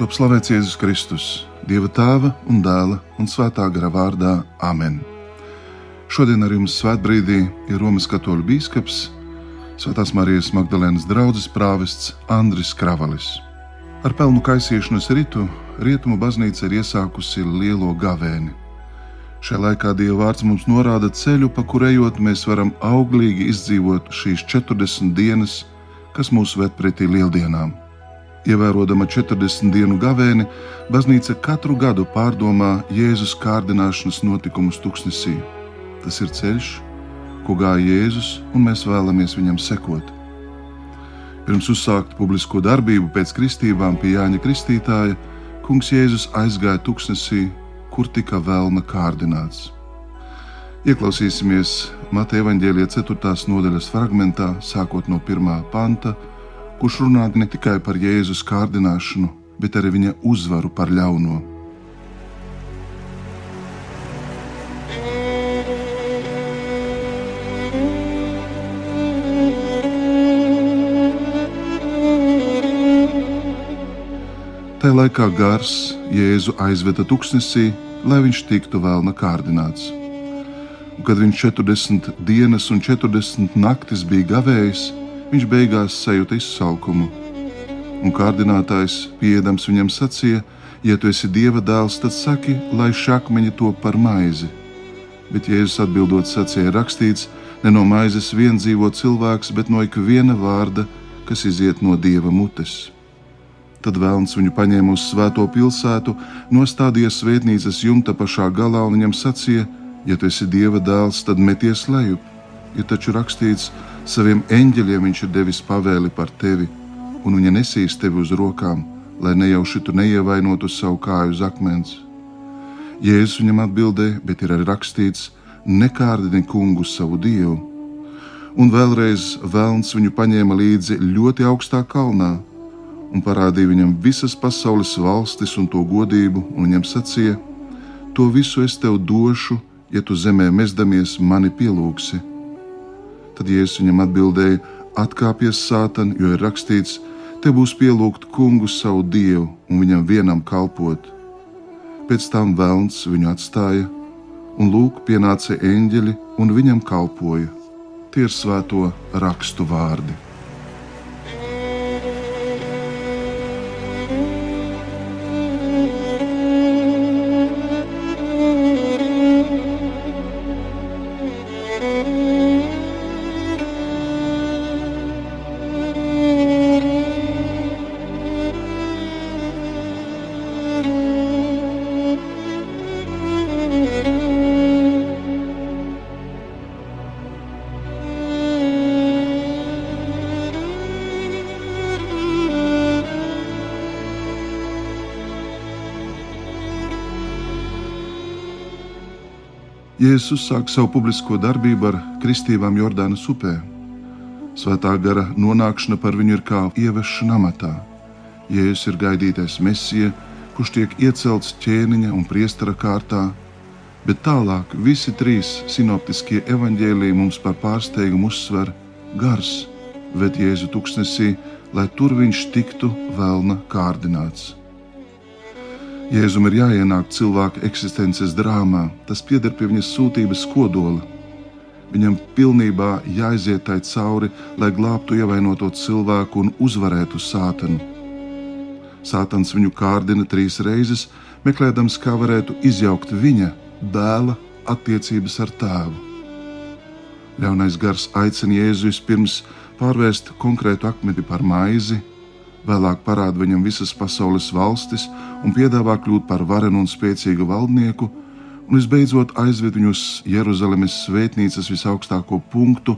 top slavēts Jēzus Kristus, Dieva tēva un dēla un svētā gara vārdā Āmen. Šodien ar jums svētbrīdī ir Romas katoļu biskups, Svētās Marijas Magdalēnas draugs prāvests Andris Kravalis. Ar pelnu kaisīšanas ritu Rietumu baznīca ir iesākusi lielo gavēni. Šajā laikā Dieva vārds mums norāda ceļu, pa kuru ejot, mēs varam auglīgi izdzīvot šīs 40 dienas, kas mūs ved pretī lieldienām. Ievērodama 40 dienu gavēni, baznīca katru gadu pārdomā Jēzus kārdināšanas notikumus tuksnesī. Tas ir ceļš, ko gāja Jēzus, un mēs vēlamies viņam sekot. Pirms uzsākt publisko darbību pēc kristībām pie Jāņa Kristītāja, Kungs Jēzus aizgāja tuksnesī, kur tika vēlna kārdināts. Ieklausīsimies Mateja Vāģēlīja 4. nodaļas fragmentā, sākot no 1. panta kurš runā ne tikai par Jēzus kārdināšanu, bet arī viņa uzvaru par ļauno. Tajā laikā gars Jēzu aizveda tuksnesī, lai viņš tiktu vēlna kārdināts. Un, kad viņš 40 dienas un 40 naktis bija gavējis, viņš beigās sajūta izsalkumu. Un kārdinātājs, pieejams viņam sacīja, ja tu esi dieva dēls, tad saki, lai šakmeņi to par maizi. Bet Jēzus atbildot, sacīja rakstīts, ne no maizes vien dzīvo cilvēks, bet no ikviena vārda, kas iziet no dieva mutes. Tad vēlams viņu paņēma uz svēto pilsētu, nostādīja svētnīcas jumta pašā galā un viņam sacīja: Ja tu esi dieva dēls, tad meties lejup. Ir taču rakstīts, Saviem eņģeļiem viņš ir devis pavēli par tevi, un viņa nesīs tevi uz rokām, lai nejauši tu neievainotu savu kāju uz akmens. Jēzus viņam atbildēja, bet ir arī rakstīts: nekārdini kungu savu dievu. Un vēlreiz Vēlns viņu paņēma līdzi ļoti augstā kalnā un parādīja viņam visas pasaules valstis un to godību, un viņam sacīja: To visu es tev došu, ja tu zemē mezdamies mani pielūgsi. Tad Jēzus viņam atbildēja: Atkāpies, Sātan, jo ir rakstīts, te būs pielūgt kungu savu dievu un viņam vienam kalpot. Pēc tam vēlns viņu atstāja, un lūk, pienāca eņģeļi un viņam kalpoja. Tie ir svēto rakstu vārdi. Jēzus uzsāk savu publisko darbību ar kristībām Jordānas upē. Svētā gara nonākšana par viņu ir kā ievešana amatā. Jēzus ir gaidītais mesija, kurš tiek iecelts ķēniņa un priestera kārtā, bet tālāk visi trīs sinoptiskie evaņģēlīji mums par pārsteigumu uzsver gars, ved Jēzu tuksnesī, lai tur viņš tiktu vēlna kārdināts. Jēzum ir jāienāk cilvēka eksistences drāmā, tas pieder pie viņa sūtības kodola. Viņam pilnībā jāiziet tai cauri, lai glābtu ievainoto cilvēku un uzvarētu sātanu. Sātans viņu kārdina trīs reizes, meklējams, kā varētu izjaukt viņa dēla attiecības ar tēvu. Ļaunais gars aicina Jēzu vispirms pārvērst konkrētu akmeni par maizi, vēlāk parāda viņam visas pasaules valstis un piedāvā kļūt par varenu un spēcīgu valdnieku, un visbeidzot aizved viņu uz Jeruzalemes svētnīcas visaugstāko punktu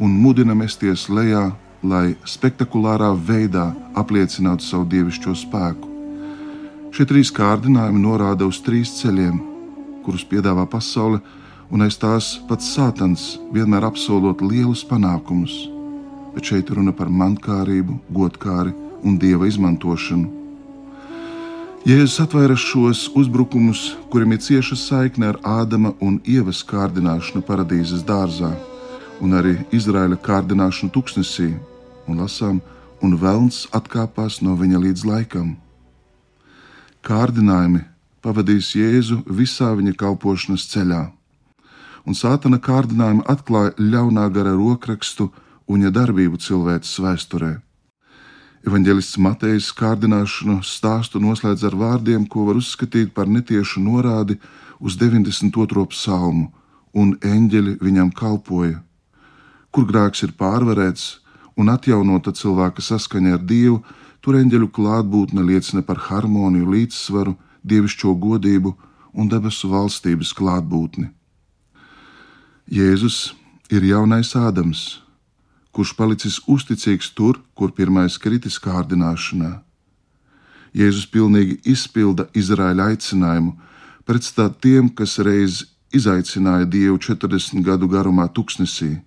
un mudina mesties lejā, lai spektakulārā veidā apliecinātu savu dievišķo spēku. Šie trīs kārdinājumi norāda uz trīs ceļiem, kurus piedāvā pasaule, un aiz tās pats Sātans vienmēr apsolot lielus panākumus. Bet šeit runa par mankārību, godkāri un dieva izmantošanu. Jēzus atvēra šos uzbrukumus, kuriem ir cieša saikne ar Ādama un Ievas kārdināšanu paradīzes dārzā, un arī Izraēla kārdināšanu tuksnesī, un lasām, un Velns atkāpās no viņa līdz laikam. Kārdinājumi pavadīs Jēzu visā viņa kalpošanas ceļā, un sātana kārdinājumi atklāja ļaunā gara rokrakstu un viņa darbību cilvēces vēsturē. Evanģelists Matejs kārdināšanu stāstu noslēdz ar vārdiem, ko var uzskatīt par netiešu norādi uz 92. psalmu, un eņģeļi viņam kalpoja. Kur grēks ir pārvarēts un atjaunota cilvēka saskaņa ar Dievu, tur eņģeļu klātbūtne liecina par harmoniju, līdzsvaru, dievišķo godību un debesu valstības klātbūtni. Jēzus ir jaunais Ādams, kurš palicis uzticīgs tur, kur pirmais kritis kārdināšanā. Jēzus pilnīgi izpilda Izraēla aicinājumu pretstāt tiem, kas reiz izaicināja Dievu 40 gadu garumā tuksnesī.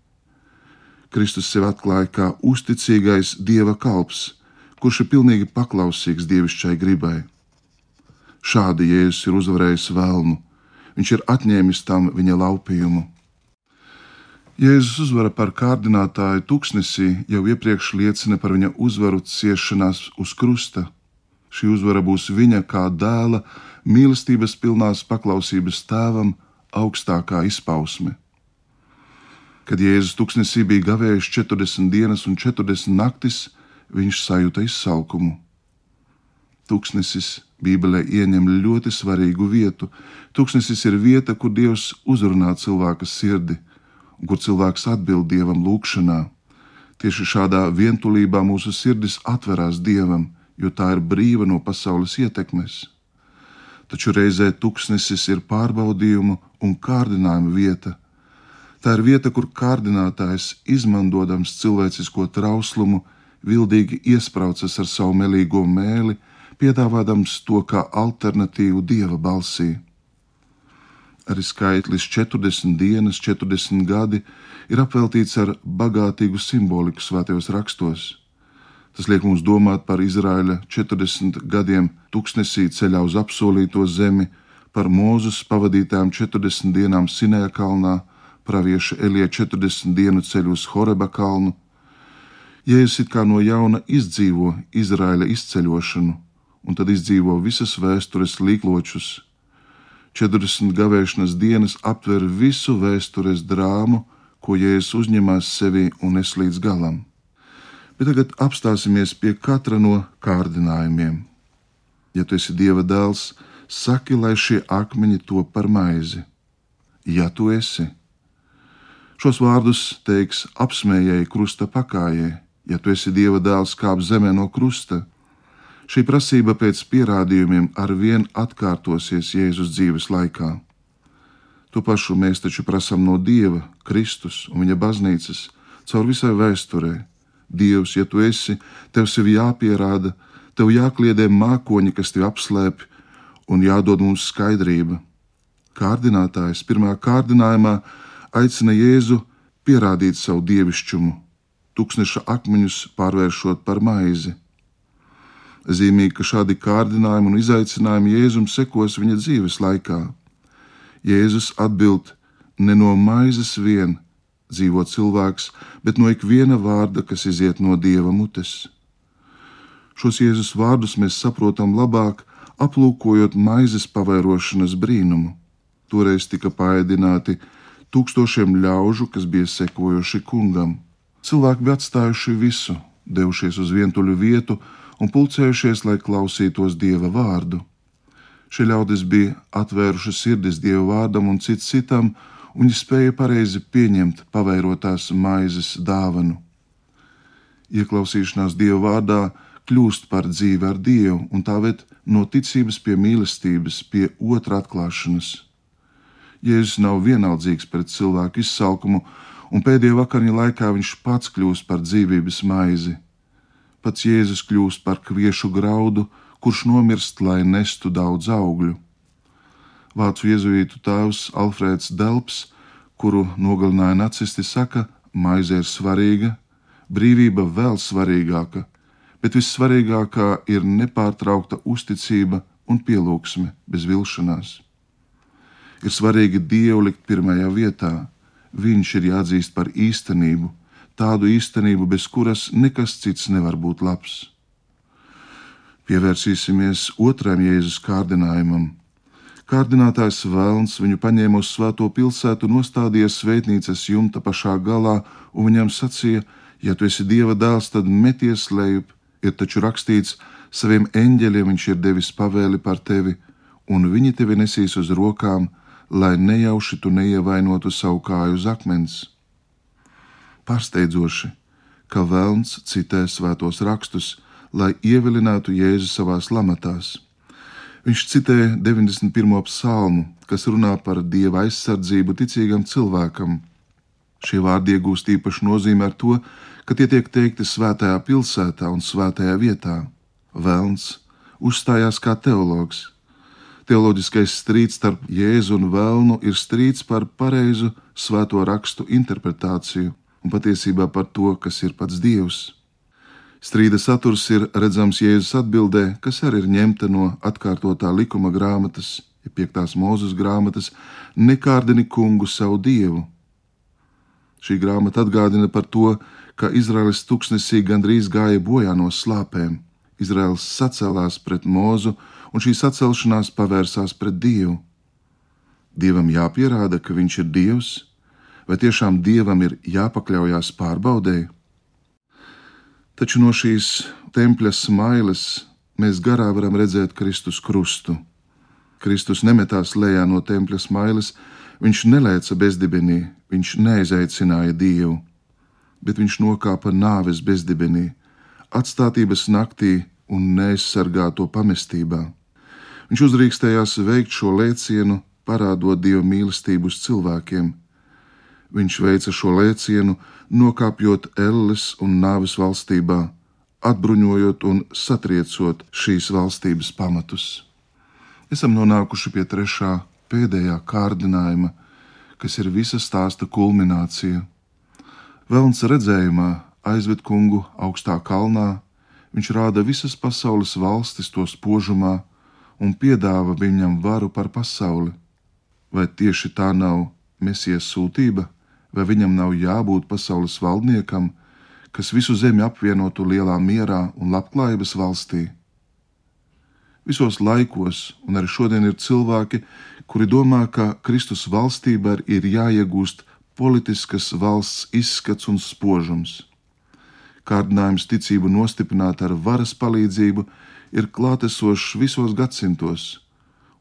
Kristus sev atklāja kā uzticīgais Dieva kalps, kurš ir pilnīgi paklausīgs dievišķai gribai. Šādi Jēzus ir uzvarējis vēlmu, viņš ir atņēmis tam viņa laupījumu. Jēzus uzvara par kārdinātāju tuksnesī jau iepriekš liecina par viņa uzvaru ciešanās uz krusta. Šī uzvara būs viņa kā dēla mīlestības pilnās paklausības tēvam augstākā izpausme. Kad Jēzus tuksnesī bija gavējis 40 dienas un 40 naktis, viņš sajūta izsalkumu. Tuksnesis Bībelē ieņem ļoti svarīgu vietu. Tuksnesis ir vieta, kur Dievs uzrunā cilvēka sirdi kur cilvēks atbild dievam lūgšanā. Tieši šādā vientulībā mūsu sirdis atverās dievam, jo tā ir brīva no pasaules ietekmes. Taču reizē tuksnesis ir pārbaudījumu un kārdinājumu vieta. Tā ir vieta, kur kārdinātājs, izmantojams cilvēcisko trauslumu, vildīgi iesprādzas ar savu melīgo mēli, piedāvādams to kā alternatīvu dieva balsī arī skaitlis 40 dienas, 40 gadi ir apveltīts ar bagātīgu simboliku svētajos rakstos. Tas liek mums domāt par Izraēla 40 gadiem tuksnesī ceļā uz apsolīto zemi, par Mūzus pavadītām 40 dienām Sinēja kalnā, pravieša Elija 40 dienu ceļu uz Horeba kalnu. Jēzus it kā no jauna izdzīvo Izraēla izceļošanu, un tad izdzīvo visas vēstures līkločus 40 gavēšanas dienas aptver visu vēstures drāmu, ko Jēzus uzņemās sevī un nes līdz galam. Bet tagad apstāsimies pie katra no kārdinājumiem. Ja tu esi Dieva dēls, saki, lai šie akmeņi to par maizi. Ja tu esi, šos vārdus teiks apsmējēji krusta pakājē, ja tu esi Dieva dēls, kāp zemē no krusta, Šī prasība pēc pierādījumiem ar vien atkārtosies Jēzus dzīves laikā. To pašu mēs taču prasām no Dieva, Kristus un Viņa baznīcas caur visai vēsturē. Dievs, ja tu esi, tev sevi jāpierāda, tev jākliedē mākoņi, kas tevi apslēpj, un jādod mums skaidrība. Kārdinātājs pirmā kārdinājumā aicina Jēzu pierādīt savu dievišķumu, tūkstneša akmeņus pārvēršot par maizi. Zīmīgi, ka šādi kārdinājumi un izaicinājumi Jēzum sekos viņa dzīves laikā. Jēzus atbild: Ne no maizes vien dzīvo cilvēks, bet no ikviena vārda, kas iziet no dieva mutes. Šos Jēzus vārdus mēs saprotam labāk, aplūkojot maizes pavairošanas brīnumu. Toreiz tika paēdināti tūkstošiem ļaužu, kas bija sekojuši kungam. Cilvēki bija atstājuši visu, devušies uz vientuļu vietu, un pulcējušies, lai klausītos dieva vārdu. Šie ļaudis bija atvēruši sirdis dieva vārdam un cits citam, un viņi spēja pareizi pieņemt pavērotās maizes dāvanu. Ieklausīšanās dieva vārdā kļūst par dzīvi ar dievu, un tā ved no ticības pie mīlestības, pie otra atklāšanas. Jēzus nav vienaldzīgs pret cilvēku izsalkumu, un pēdējā vakariņa laikā viņš pats kļūst par dzīvības maizi pats Jēzus kļūst par kviešu graudu, kurš nomirst, lai nestu daudz augļu. Vācu jēzuītu tēvs Alfrēds Delps, kuru nogalināja nacisti, saka, maize ir svarīga, brīvība vēl svarīgāka, bet vissvarīgākā ir nepārtraukta uzticība un pielūgsme bez vilšanās. Ir svarīgi Dievu likt pirmajā vietā, Viņš ir jāatzīst par īstenību, tādu īstenību, bez kuras nekas cits nevar būt labs. Pievērsīsimies otram Jēzus kārdinājumam. Kārdinātājs Vēlns viņu paņēma uz svēto pilsētu, nostādīja svētnīcas jumta pašā galā un viņam sacīja: Ja tu esi Dieva dēls, tad meties lejup, ir taču rakstīts, saviem eņģeļiem viņš ir devis pavēli par tevi, un viņi tevi nesīs uz rokām, lai nejauši tu neievainotu savu kāju uz akmens. Pārsteidzoši, ka Vēlns citē svētos rakstus, lai ievilinātu Jēzu savās lamatās. Viņš citē 91. psalmu, kas runā par dieva aizsardzību ticīgam cilvēkam. Šie vārdi iegūst īpašu nozīmi ar to, ka tie tiek teikti svētajā pilsētā un svētajā vietā. Vēlns uzstājās kā teologs. Teoloģiskais strīds starp Jēzu un Vēlnu ir strīds par pareizu svēto rakstu interpretāciju un patiesībā par to, kas ir pats Dievs. Strīda saturs ir redzams Jēzus atbildē, kas arī ir ņemta no atkārtotā likuma grāmatas, ja piektās mūzes grāmatas, nekārdini kungu savu dievu. Šī grāmata atgādina par to, ka Izraēlas tuksnesī gandrīz gāja bojā no slāpēm. Izraels sacēlās pret mūzu, un šī sacelšanās pavērsās pret Dievu. Dievam jāpierāda, ka Viņš ir Dievs, vai tiešām Dievam ir jāpakļaujas pārbaudēji? Taču no šīs tempļa smailes mēs garā varam redzēt Kristus krustu. Kristus nemetās lejā no tempļa smailes, viņš nelēca bezdibenī, viņš neaizaicināja Dievu bet viņš nokāpa nāves bezdibenī, atstātības naktī un neaizsargāto pamestībā. Viņš uzdrīkstējās veikt šo lēcienu, parādot dievu mīlestību uz cilvēkiem. Viņš veica šo lēcienu, nokāpjot elles un nāves valstībā, atbruņojot un satriecot šīs valstības pamatus. Esam nonākuši pie trešā, pēdējā kārdinājuma, kas ir visa stāsta kulminācija. Velns redzējumā aizved kungu augstā kalnā, viņš rāda visas pasaules valstis to spožumā un piedāva viņam varu par pasauli. Vai tieši tā nav mesijas sūtība, vai viņam nav jābūt pasaules valdniekam, kas visu zemi apvienotu lielā mierā un labklājības valstī? Visos laikos, un arī šodien ir cilvēki, kuri domā, ka Kristus valstība ir jāiegūst politiskas valsts izskats un spožums. Kārdinājums ticību nostiprināt ar varas palīdzību ir klātesošs visos gadsimtos,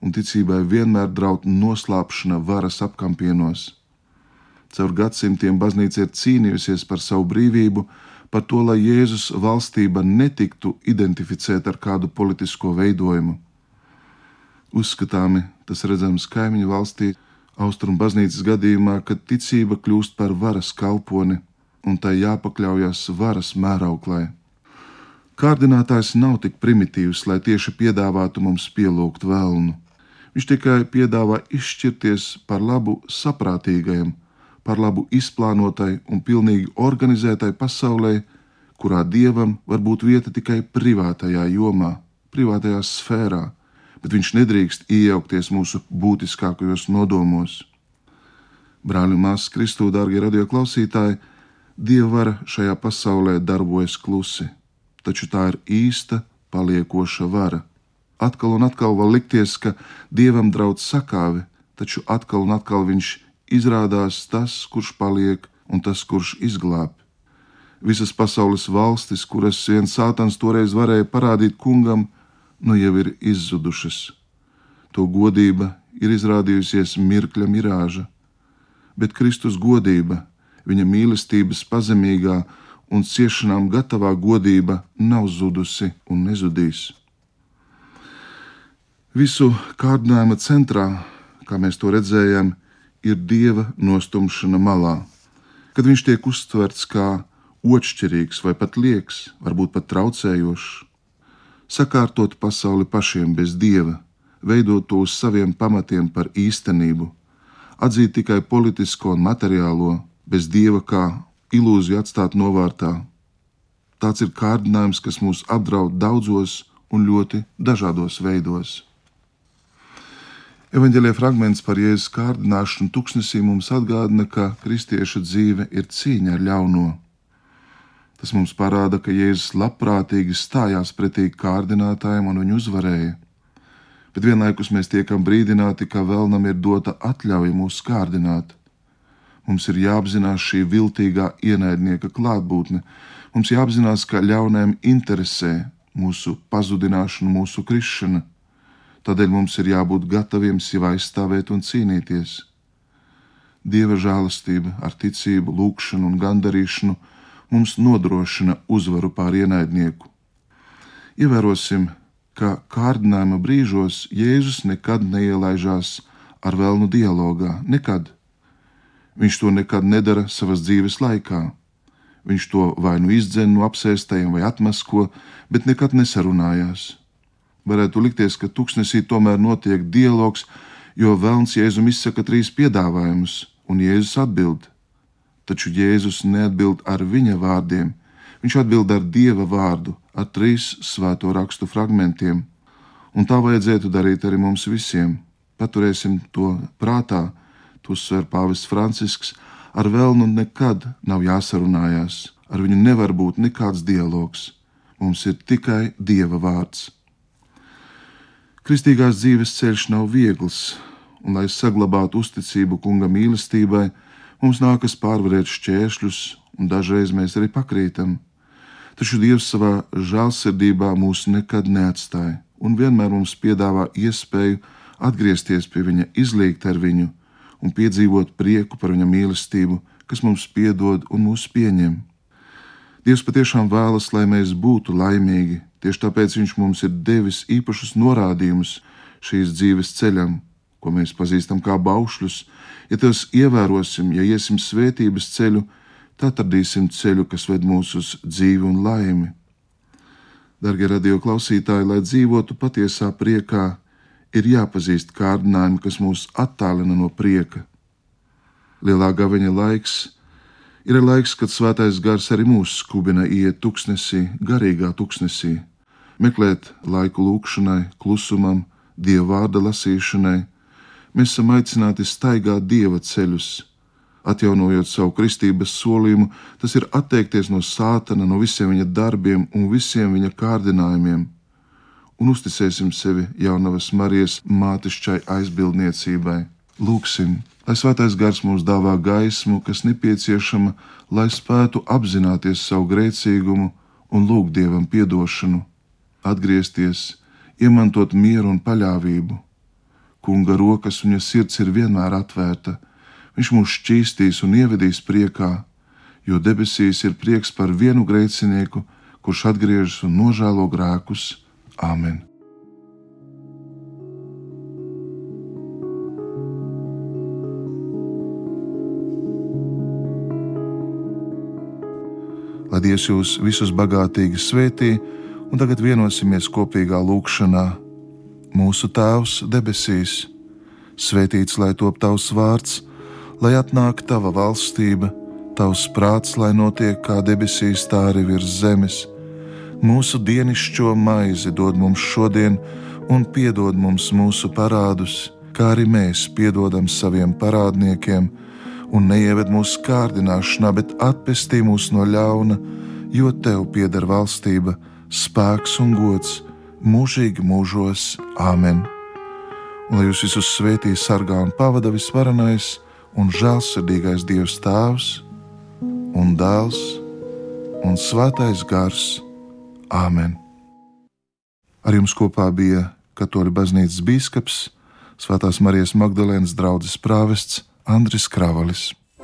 un ticībai vienmēr draud noslēpšana varas apkampienos. Caur gadsimtiem baznīca ir cīnījusies par savu brīvību, par to, lai Jēzus valstība netiktu identificēta ar kādu politisko veidojumu. Uzskatāmi tas redzams kaimiņu valstī, Austrumu baznīcas gadījumā, kad ticība kļūst par varas kalponi un tai jāpakļaujas varas mērauklē. Kārdinātājs nav tik primitīvs, lai tieši piedāvātu mums pielūgt vēlnu. Viņš tikai piedāvā izšķirties par labu saprātīgajam, par labu izplānotai un pilnīgi organizētai pasaulē, kurā dievam var būt vieta tikai privātajā jomā, privātajā sfērā bet viņš nedrīkst iejaukties mūsu būtiskākajos nodomos. Brāļi un māsas Kristū, dārgie radio klausītāji, Dieva vara šajā pasaulē darbojas klusi, taču tā ir īsta, paliekoša vara. Atkal un atkal var likties, ka Dievam draudz sakāvi, taču atkal un atkal viņš izrādās tas, kurš paliek un tas, kurš izglāb. Visas pasaules valstis, kuras viens sātans toreiz varēja parādīt kungam, nu jau ir izzudušas. To godība ir izrādījusies mirkļa mirāža, bet Kristus godība, viņa mīlestības pazemīgā un ciešanām gatavā godība nav zudusi un nezudīs. Visu kārdinājuma centrā, kā mēs to redzējām, ir dieva nostumšana malā, kad viņš tiek uztverts kā otršķirīgs vai pat lieks, varbūt pat traucējošs sakārtot pasauli pašiem bez dieva, veidot to uz saviem pamatiem par īstenību, atzīt tikai politisko un materiālo, bez dieva kā ilūziju atstāt novārtā. Tāds ir kārdinājums, kas mūs apdraud daudzos un ļoti dažādos veidos. Evangelija fragments par jēzus kārdināšanu tuksnesī mums atgādina, ka kristieša dzīve ir cīņa ar ļauno. Tas mums parāda, ka Jēzus labprātīgi stājās pretī kārdinātājiem un viņu uzvarēja. Bet vienlaikus mēs tiekam brīdināti, ka vēlnam ir dota atļauja mūs kārdināt. Mums ir jāapzinās šī viltīgā ienaidnieka klātbūtne. Mums jāapzinās, ka ļaunajam interesē mūsu pazudināšana, mūsu krišana. Tādēļ mums ir jābūt gataviem sevi aizstāvēt un cīnīties. Dieva žēlastība ar ticību, lūgšanu un gandarīšanu mums nodrošina uzvaru pār ienaidnieku. Ievērosim, ka kārdinājuma brīžos Jēzus nekad neielaižās ar vēlnu dialogā, nekad. Viņš to nekad nedara savas dzīves laikā. Viņš to vai nu izdzen no apsēstajiem, vai atmasko, bet nekad nesarunājās. Varētu likties, ka tuksnesī tomēr notiek dialogs, jo Vēlns Jēzum izsaka trīs piedāvājumus, un Jēzus atbild. Taču Jēzus neatbild ar viņa vārdiem, viņš atbild ar Dieva vārdu, ar trīs svēto rakstu fragmentiem, un tā vajadzētu darīt arī mums visiem. Paturēsim to prātā, to sver Pāvests Francisks, ar vēlnu nekad nav jāsarunājās, ar viņu nevar būt nekāds dialogs, mums ir tikai Dieva vārds. Kristīgās dzīves ceļš nav viegls, un, lai saglabātu uzticību kunga mīlestībai, Mums nākas pārvarēt šķēršļus, un dažreiz mēs arī pakrītam. Taču Dievs savā žēlsirdībā mūs nekad neatstāja un vienmēr mums piedāvā iespēju atgriezties pie Viņa, izlīgt ar Viņu un piedzīvot prieku par Viņa mīlestību, kas mums piedod un mūs pieņem. Dievs patiešām vēlas, lai mēs būtu laimīgi, tieši tāpēc Viņš mums ir devis īpašus norādījumus šīs dzīves ceļam, ko mēs pazīstam kā baušļus, Ja tos ievērosim, ja iesim svētības ceļu, tad atradīsim ceļu, kas ved mūs uz dzīvi un laimi. Darbie radio klausītāji, lai dzīvotu patiesā priekā, ir jāpazīst kārdinājumi, kas mūs attālina no prieka. Lielā gaveņa laiks ir laiks, kad svētais gars arī mūs skubina iet tuksnesī, garīgā tuksnesī, meklēt laiku lūkšanai, klusumam, dievu vārda lasīšanai, mēs esam aicināti staigāt dieva ceļus. Atjaunojot savu kristības solījumu, tas ir atteikties no sātana, no visiem viņa darbiem un visiem viņa kārdinājumiem, un uzticēsim sevi jaunavas Marijas mātišķai aizbildniecībai. Lūksim, lai svētais gars mums dāvā gaismu, kas nepieciešama, lai spētu apzināties savu grēcīgumu un lūgt dievam atdošanu, atgriezties, iemantot mieru un paļāvību Kunga rokas un viņa sirds ir vienmēr atvērta. Viņš mūs šķīstīs un ievedīs priekā, jo debesīs ir prieks par vienu grēcinieku, kurš atgriežas un nožēlo grēkus. Āmen! Lai Dievs jūs visus bagātīgi svētī, un tagad vienosimies kopīgā lūkšanā Mūsu Tēvs debesīs, svētīts lai top tavs vārds, lai atnāk tava valstība, tavs prāts, lai notiek kā debesīs, tā arī virs zemes. Mūsu dienascho maizi dod mums šodien, un piedod mums mūsu parādus, kā arī mēs piedodam saviem parādniekiem, un neieved mūsu kārdināšanā, bet atpestī mūs no ļauna, jo tev pieder valstība, spēks un gods mūžīgi mūžos. Āmen! Un lai jūs visus svētī, sargā un pavada visvarenais un žēlsirdīgais Dievs Tēvs un Dēls un Svētais Gars. Āmen! Ar jums kopā bija Katoļu baznīcas biskups, Svētās Marijas Magdalēnas draugs prāvests Andris Kravalis.